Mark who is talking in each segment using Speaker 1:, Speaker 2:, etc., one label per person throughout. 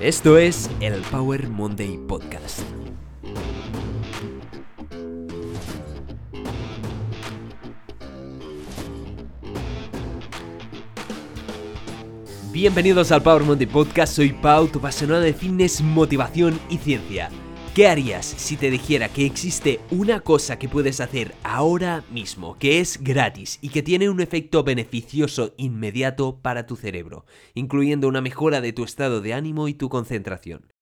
Speaker 1: Esto es el Power Monday Podcast. Bienvenidos al Power Monday Podcast, soy Pau, tu apasionado de fitness, motivación y ciencia. ¿Qué harías si te dijera que existe una cosa que puedes hacer ahora mismo, que es gratis y que tiene un efecto beneficioso inmediato para tu cerebro, incluyendo una mejora de tu estado de ánimo y tu concentración?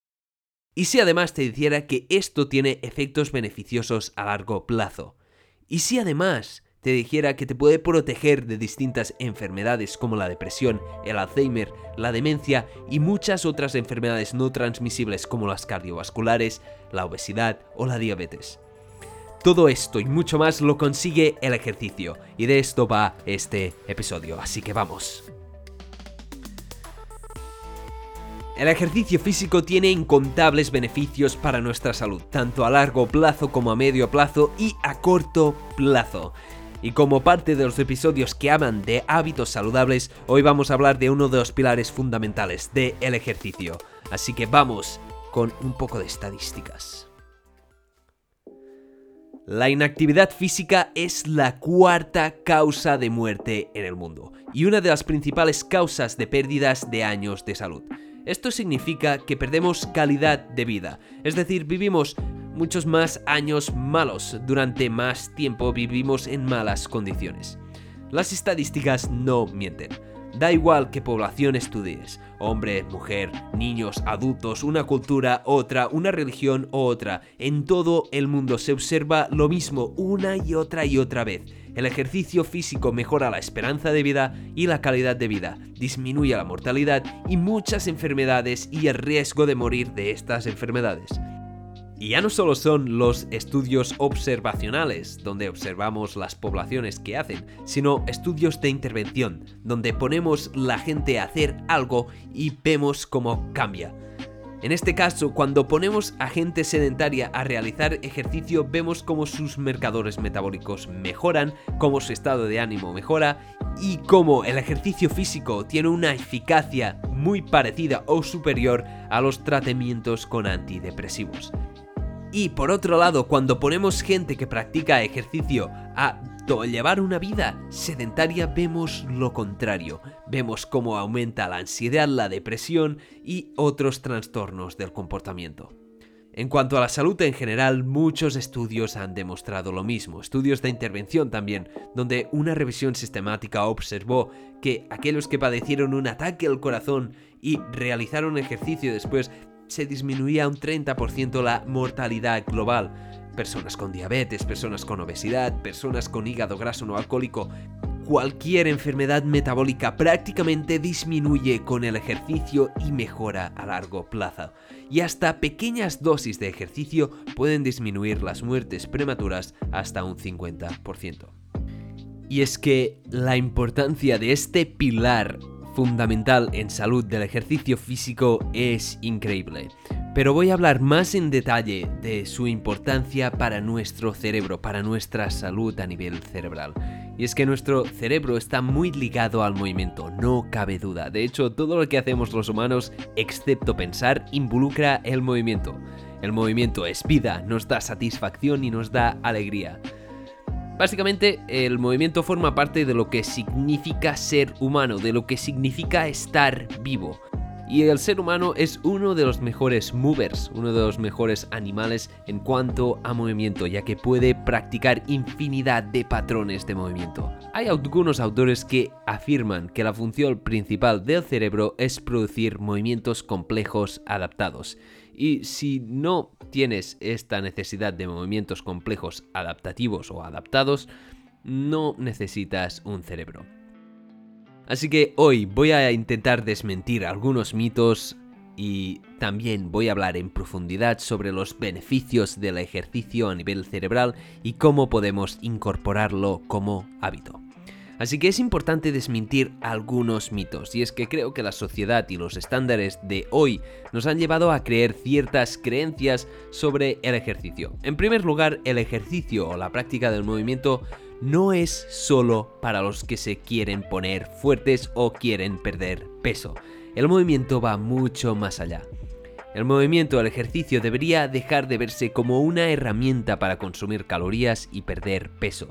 Speaker 1: Y si además te dijera que esto tiene efectos beneficiosos a largo plazo? Y si además te dijera que te puede proteger de distintas enfermedades como la depresión, el Alzheimer, la demencia y muchas otras enfermedades no transmisibles como las cardiovasculares, la obesidad o la diabetes. Todo esto y mucho más lo consigue el ejercicio y de esto va este episodio, así que vamos. El ejercicio físico tiene incontables beneficios para nuestra salud, tanto a largo plazo como a medio plazo y a corto plazo. Y como parte de los episodios que hablan de hábitos saludables, hoy vamos a hablar de uno de los pilares fundamentales del el ejercicio. Así que vamos con un poco de estadísticas. La inactividad física es la cuarta causa de muerte en el mundo y una de las principales causas de pérdidas de años de salud. Esto significa que perdemos calidad de vida, es decir, vivimos muchos más años malos. Durante más tiempo vivimos en malas condiciones. Las estadísticas no mienten. Da igual qué población estudies, hombre, mujer, niños, adultos, una cultura, otra, una religión u otra, en todo el mundo se observa lo mismo una y otra y otra vez. El ejercicio físico mejora la esperanza de vida y la calidad de vida, disminuye la mortalidad y muchas enfermedades y el riesgo de morir de estas enfermedades. Y ya no solo son los estudios observacionales, donde observamos las poblaciones que hacen, sino estudios de intervención, donde ponemos la gente a hacer algo y vemos cómo cambia. En este caso, cuando ponemos a gente sedentaria a realizar ejercicio, vemos cómo sus marcadores metabólicos mejoran, cómo su estado de ánimo mejora y cómo el ejercicio físico tiene una eficacia muy parecida o superior a los tratamientos con antidepresivos. Y por otro lado, cuando ponemos gente que practica ejercicio a llevar una vida sedentaria, vemos lo contrario. Vemos cómo aumenta la ansiedad, la depresión y otros trastornos del comportamiento. En cuanto a la salud en general, muchos estudios han demostrado lo mismo, estudios de intervención también, donde una revisión sistemática observó que aquellos que padecieron un ataque al corazón y realizaron ejercicio después se disminuía un 30% la mortalidad global. Personas con diabetes, personas con obesidad, personas con hígado graso no alcohólico, cualquier enfermedad metabólica prácticamente disminuye con el ejercicio y mejora a largo plazo. Y hasta pequeñas dosis de ejercicio pueden disminuir las muertes prematuras hasta un 50%. Y es que la importancia de este pilar fundamental en salud del ejercicio físico es increíble. Pero voy a hablar más en detalle de su importancia para nuestro cerebro, para nuestra salud a nivel cerebral. Y es que nuestro cerebro está muy ligado al movimiento, no cabe duda. De hecho, todo lo que hacemos los humanos, excepto pensar, involucra el movimiento. El movimiento es vida, nos da satisfacción y nos da alegría. Básicamente, el movimiento forma parte de lo que significa ser humano, de lo que significa estar vivo. Y el ser humano es uno de los mejores movers, uno de los mejores animales en cuanto a movimiento, ya que puede practicar infinidad de patrones de movimiento. Hay algunos autores que afirman que la función principal del cerebro es producir movimientos complejos adaptados. Y si no tienes esta necesidad de movimientos complejos adaptativos o adaptados, no necesitas un cerebro. Así que hoy voy a intentar desmentir algunos mitos y también voy a hablar en profundidad sobre los beneficios del ejercicio a nivel cerebral y cómo podemos incorporarlo como hábito. Así que es importante desmentir algunos mitos, y es que creo que la sociedad y los estándares de hoy nos han llevado a creer ciertas creencias sobre el ejercicio. En primer lugar, el ejercicio o la práctica del movimiento no es solo para los que se quieren poner fuertes o quieren perder peso. El movimiento va mucho más allá. El movimiento, el ejercicio debería dejar de verse como una herramienta para consumir calorías y perder peso.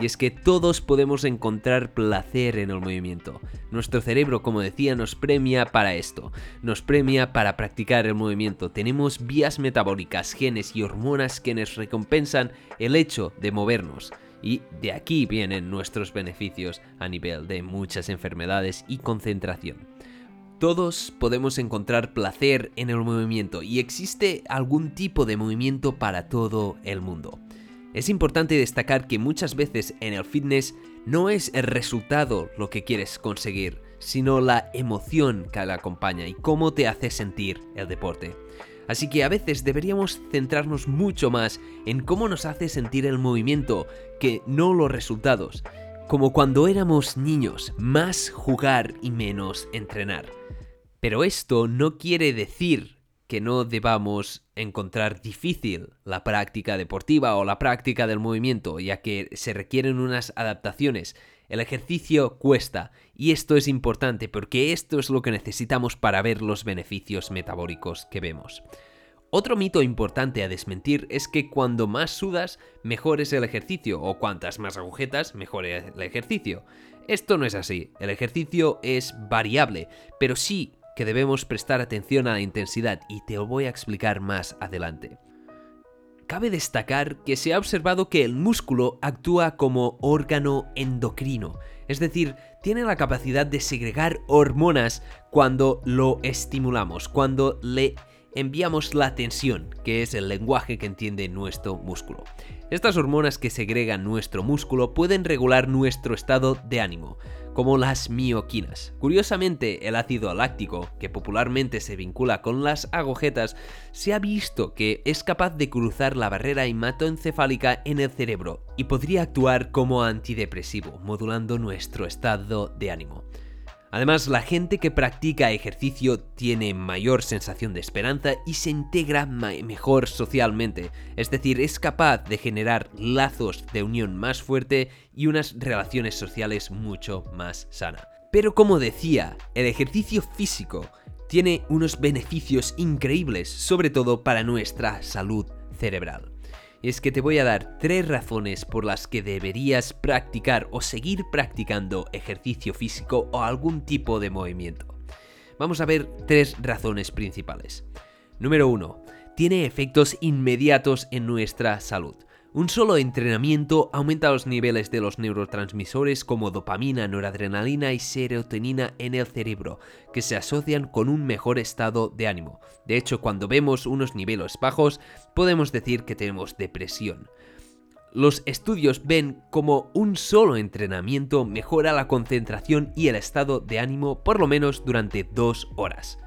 Speaker 1: Y es que todos podemos encontrar placer en el movimiento. Nuestro cerebro, como decía, nos premia para esto. Nos premia para practicar el movimiento. Tenemos vías metabólicas, genes y hormonas que nos recompensan el hecho de movernos. Y de aquí vienen nuestros beneficios a nivel de muchas enfermedades y concentración. Todos podemos encontrar placer en el movimiento y existe algún tipo de movimiento para todo el mundo. Es importante destacar que muchas veces en el fitness no es el resultado lo que quieres conseguir, sino la emoción que la acompaña y cómo te hace sentir el deporte. Así que a veces deberíamos centrarnos mucho más en cómo nos hace sentir el movimiento que no los resultados. Como cuando éramos niños, más jugar y menos entrenar. Pero esto no quiere decir que no debamos encontrar difícil la práctica deportiva o la práctica del movimiento, ya que se requieren unas adaptaciones. El ejercicio cuesta y esto es importante porque esto es lo que necesitamos para ver los beneficios metabólicos que vemos. Otro mito importante a desmentir es que cuando más sudas, mejor es el ejercicio, o cuantas más agujetas, mejor es el ejercicio. Esto no es así, el ejercicio es variable, pero sí que debemos prestar atención a la intensidad y te lo voy a explicar más adelante. Cabe destacar que se ha observado que el músculo actúa como órgano endocrino, es decir, tiene la capacidad de segregar hormonas cuando lo estimulamos, cuando le enviamos la tensión, que es el lenguaje que entiende nuestro músculo. Estas hormonas que segregan nuestro músculo pueden regular nuestro estado de ánimo, como las mioquinas. Curiosamente, el ácido láctico, que popularmente se vincula con las agujetas, se ha visto que es capaz de cruzar la barrera hematoencefálica en el cerebro y podría actuar como antidepresivo, modulando nuestro estado de ánimo. Además, la gente que practica ejercicio tiene mayor sensación de esperanza y se integra mejor socialmente, es decir, es capaz de generar lazos de unión más fuerte y unas relaciones sociales mucho más sanas. Pero como decía, el ejercicio físico tiene unos beneficios increíbles, sobre todo para nuestra salud cerebral es que te voy a dar tres razones por las que deberías practicar o seguir practicando ejercicio físico o algún tipo de movimiento. Vamos a ver tres razones principales. Número 1. Tiene efectos inmediatos en nuestra salud. Un solo entrenamiento aumenta los niveles de los neurotransmisores como dopamina, noradrenalina y serotonina en el cerebro, que se asocian con un mejor estado de ánimo. De hecho, cuando vemos unos niveles bajos, podemos decir que tenemos depresión. Los estudios ven como un solo entrenamiento mejora la concentración y el estado de ánimo por lo menos durante dos horas.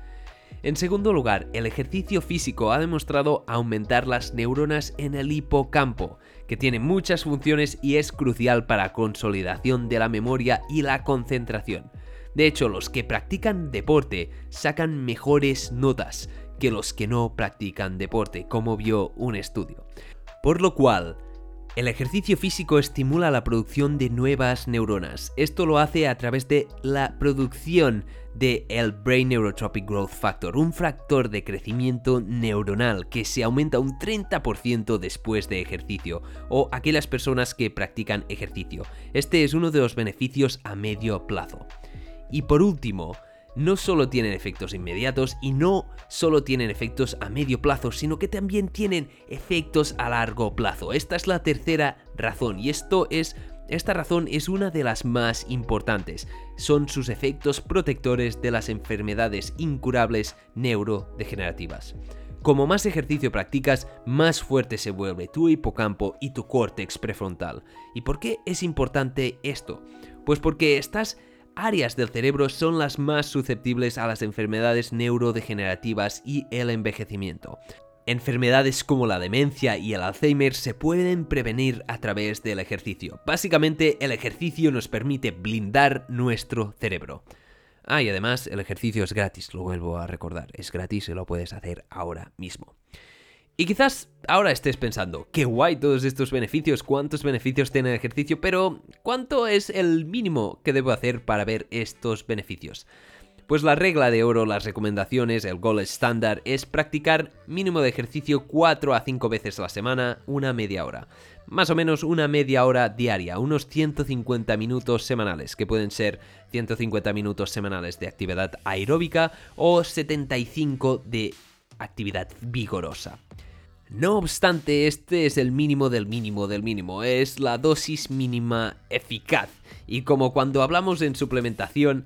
Speaker 1: En segundo lugar, el ejercicio físico ha demostrado aumentar las neuronas en el hipocampo, que tiene muchas funciones y es crucial para la consolidación de la memoria y la concentración. De hecho, los que practican deporte sacan mejores notas que los que no practican deporte, como vio un estudio. Por lo cual, el ejercicio físico estimula la producción de nuevas neuronas. Esto lo hace a través de la producción de el Brain Neurotropic Growth Factor, un factor de crecimiento neuronal que se aumenta un 30% después de ejercicio o aquellas personas que practican ejercicio. Este es uno de los beneficios a medio plazo. Y por último, no solo tienen efectos inmediatos y no solo tienen efectos a medio plazo, sino que también tienen efectos a largo plazo. Esta es la tercera razón y esto es esta razón es una de las más importantes. Son sus efectos protectores de las enfermedades incurables neurodegenerativas. Como más ejercicio practicas, más fuerte se vuelve tu hipocampo y tu córtex prefrontal. ¿Y por qué es importante esto? Pues porque estás áreas del cerebro son las más susceptibles a las enfermedades neurodegenerativas y el envejecimiento. Enfermedades como la demencia y el Alzheimer se pueden prevenir a través del ejercicio. Básicamente el ejercicio nos permite blindar nuestro cerebro. Ah, y además el ejercicio es gratis, lo vuelvo a recordar, es gratis y lo puedes hacer ahora mismo. Y quizás ahora estés pensando, qué guay todos estos beneficios, cuántos beneficios tiene el ejercicio, pero ¿cuánto es el mínimo que debo hacer para ver estos beneficios? Pues la regla de oro, las recomendaciones, el goal estándar es practicar mínimo de ejercicio 4 a 5 veces la semana, una media hora. Más o menos una media hora diaria, unos 150 minutos semanales, que pueden ser 150 minutos semanales de actividad aeróbica o 75 de actividad vigorosa. No obstante, este es el mínimo del mínimo del mínimo, es la dosis mínima eficaz. Y como cuando hablamos en suplementación,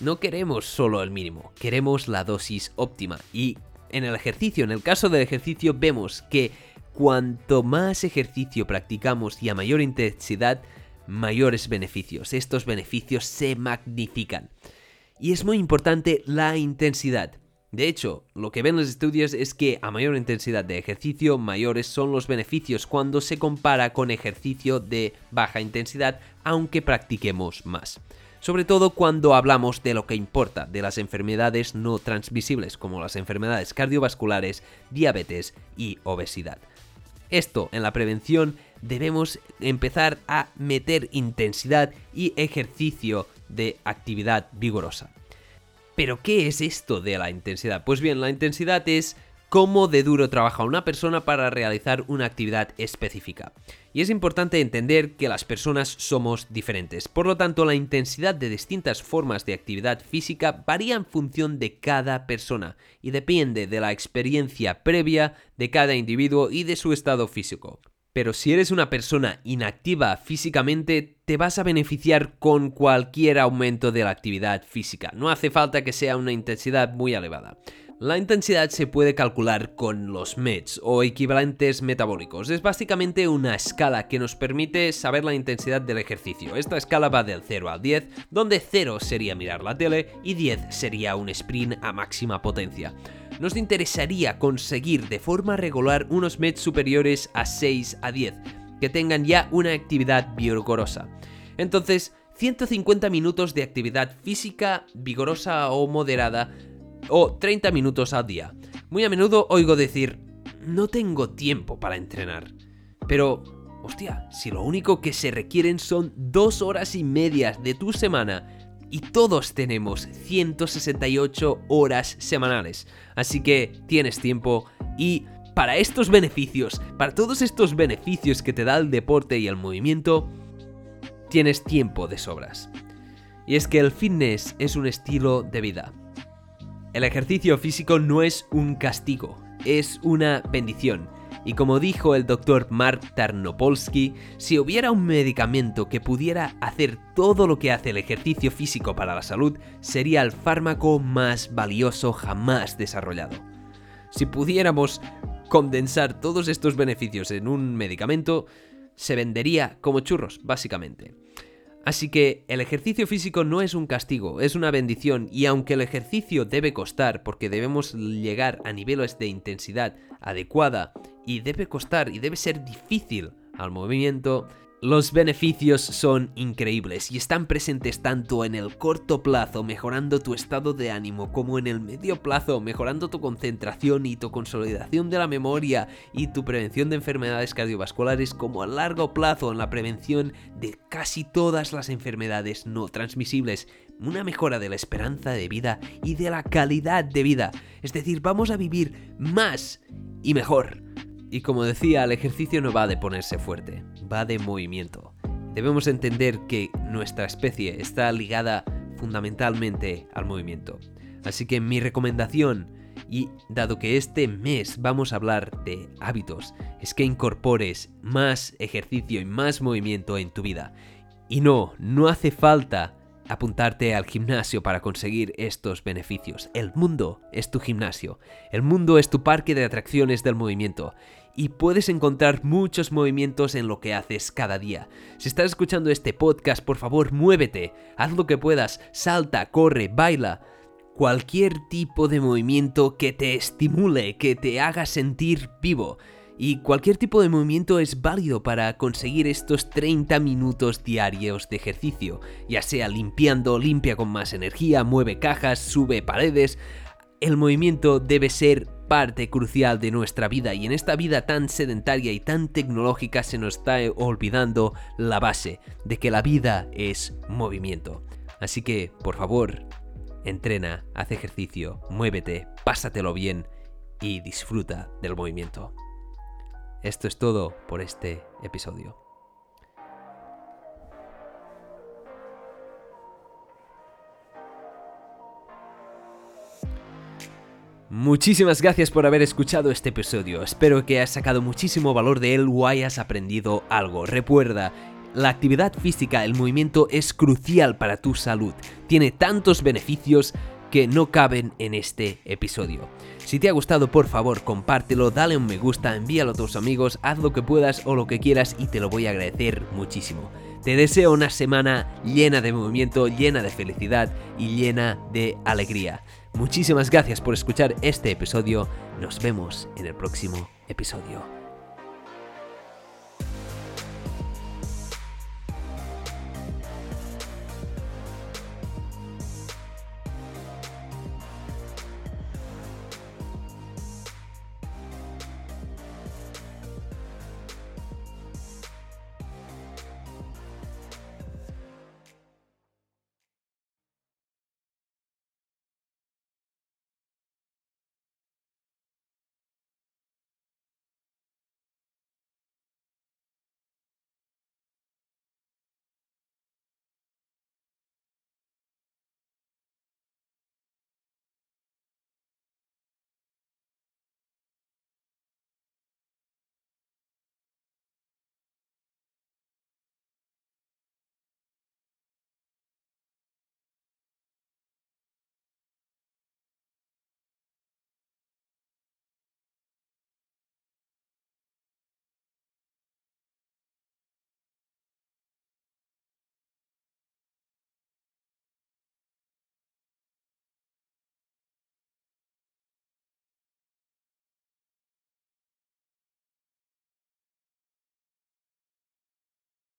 Speaker 1: no queremos solo el mínimo, queremos la dosis óptima. Y en el ejercicio, en el caso del ejercicio, vemos que cuanto más ejercicio practicamos y a mayor intensidad, mayores beneficios. Estos beneficios se magnifican. Y es muy importante la intensidad. De hecho, lo que ven los estudios es que a mayor intensidad de ejercicio, mayores son los beneficios cuando se compara con ejercicio de baja intensidad, aunque practiquemos más. Sobre todo cuando hablamos de lo que importa, de las enfermedades no transmisibles, como las enfermedades cardiovasculares, diabetes y obesidad. Esto en la prevención debemos empezar a meter intensidad y ejercicio de actividad vigorosa. Pero ¿qué es esto de la intensidad? Pues bien, la intensidad es cómo de duro trabaja una persona para realizar una actividad específica. Y es importante entender que las personas somos diferentes, por lo tanto la intensidad de distintas formas de actividad física varía en función de cada persona y depende de la experiencia previa de cada individuo y de su estado físico. Pero si eres una persona inactiva físicamente, te vas a beneficiar con cualquier aumento de la actividad física. No hace falta que sea una intensidad muy elevada. La intensidad se puede calcular con los METs o equivalentes metabólicos. Es básicamente una escala que nos permite saber la intensidad del ejercicio. Esta escala va del 0 al 10, donde 0 sería mirar la tele y 10 sería un sprint a máxima potencia. Nos interesaría conseguir de forma regular unos METs superiores a 6 a 10, que tengan ya una actividad vigorosa. Entonces, 150 minutos de actividad física vigorosa o moderada o 30 minutos al día. Muy a menudo oigo decir, no tengo tiempo para entrenar. Pero, hostia, si lo único que se requieren son dos horas y medias de tu semana y todos tenemos 168 horas semanales. Así que tienes tiempo y para estos beneficios, para todos estos beneficios que te da el deporte y el movimiento, tienes tiempo de sobras. Y es que el fitness es un estilo de vida. El ejercicio físico no es un castigo, es una bendición. Y como dijo el doctor Mark Tarnopolsky, si hubiera un medicamento que pudiera hacer todo lo que hace el ejercicio físico para la salud, sería el fármaco más valioso jamás desarrollado. Si pudiéramos condensar todos estos beneficios en un medicamento, se vendería como churros, básicamente. Así que el ejercicio físico no es un castigo, es una bendición. Y aunque el ejercicio debe costar porque debemos llegar a niveles de intensidad adecuada y debe costar y debe ser difícil al movimiento, los beneficios son increíbles y están presentes tanto en el corto plazo mejorando tu estado de ánimo como en el medio plazo mejorando tu concentración y tu consolidación de la memoria y tu prevención de enfermedades cardiovasculares como a largo plazo en la prevención de casi todas las enfermedades no transmisibles, una mejora de la esperanza de vida y de la calidad de vida, es decir, vamos a vivir más y mejor. Y como decía, el ejercicio no va de ponerse fuerte, va de movimiento. Debemos entender que nuestra especie está ligada fundamentalmente al movimiento. Así que mi recomendación, y dado que este mes vamos a hablar de hábitos, es que incorpores más ejercicio y más movimiento en tu vida. Y no, no hace falta apuntarte al gimnasio para conseguir estos beneficios. El mundo es tu gimnasio. El mundo es tu parque de atracciones del movimiento y puedes encontrar muchos movimientos en lo que haces cada día. Si estás escuchando este podcast, por favor, muévete, haz lo que puedas, salta, corre, baila. Cualquier tipo de movimiento que te estimule, que te haga sentir vivo. Y cualquier tipo de movimiento es válido para conseguir estos 30 minutos diarios de ejercicio, ya sea limpiando, limpia con más energía, mueve cajas, sube paredes. El movimiento debe ser parte crucial de nuestra vida y en esta vida tan sedentaria y tan tecnológica se nos está olvidando la base de que la vida es movimiento. Así que, por favor, entrena, haz ejercicio, muévete, pásatelo bien y disfruta del movimiento. Esto es todo por este episodio. Muchísimas gracias por haber escuchado este episodio. Espero que hayas sacado muchísimo valor de él o hayas aprendido algo. Recuerda, la actividad física, el movimiento es crucial para tu salud. Tiene tantos beneficios que no caben en este episodio. Si te ha gustado, por favor, compártelo, dale un me gusta, envíalo a tus amigos, haz lo que puedas o lo que quieras y te lo voy a agradecer muchísimo. Te deseo una semana llena de movimiento, llena de felicidad y llena de alegría. Muchísimas gracias por escuchar este episodio. Nos vemos en el próximo episodio.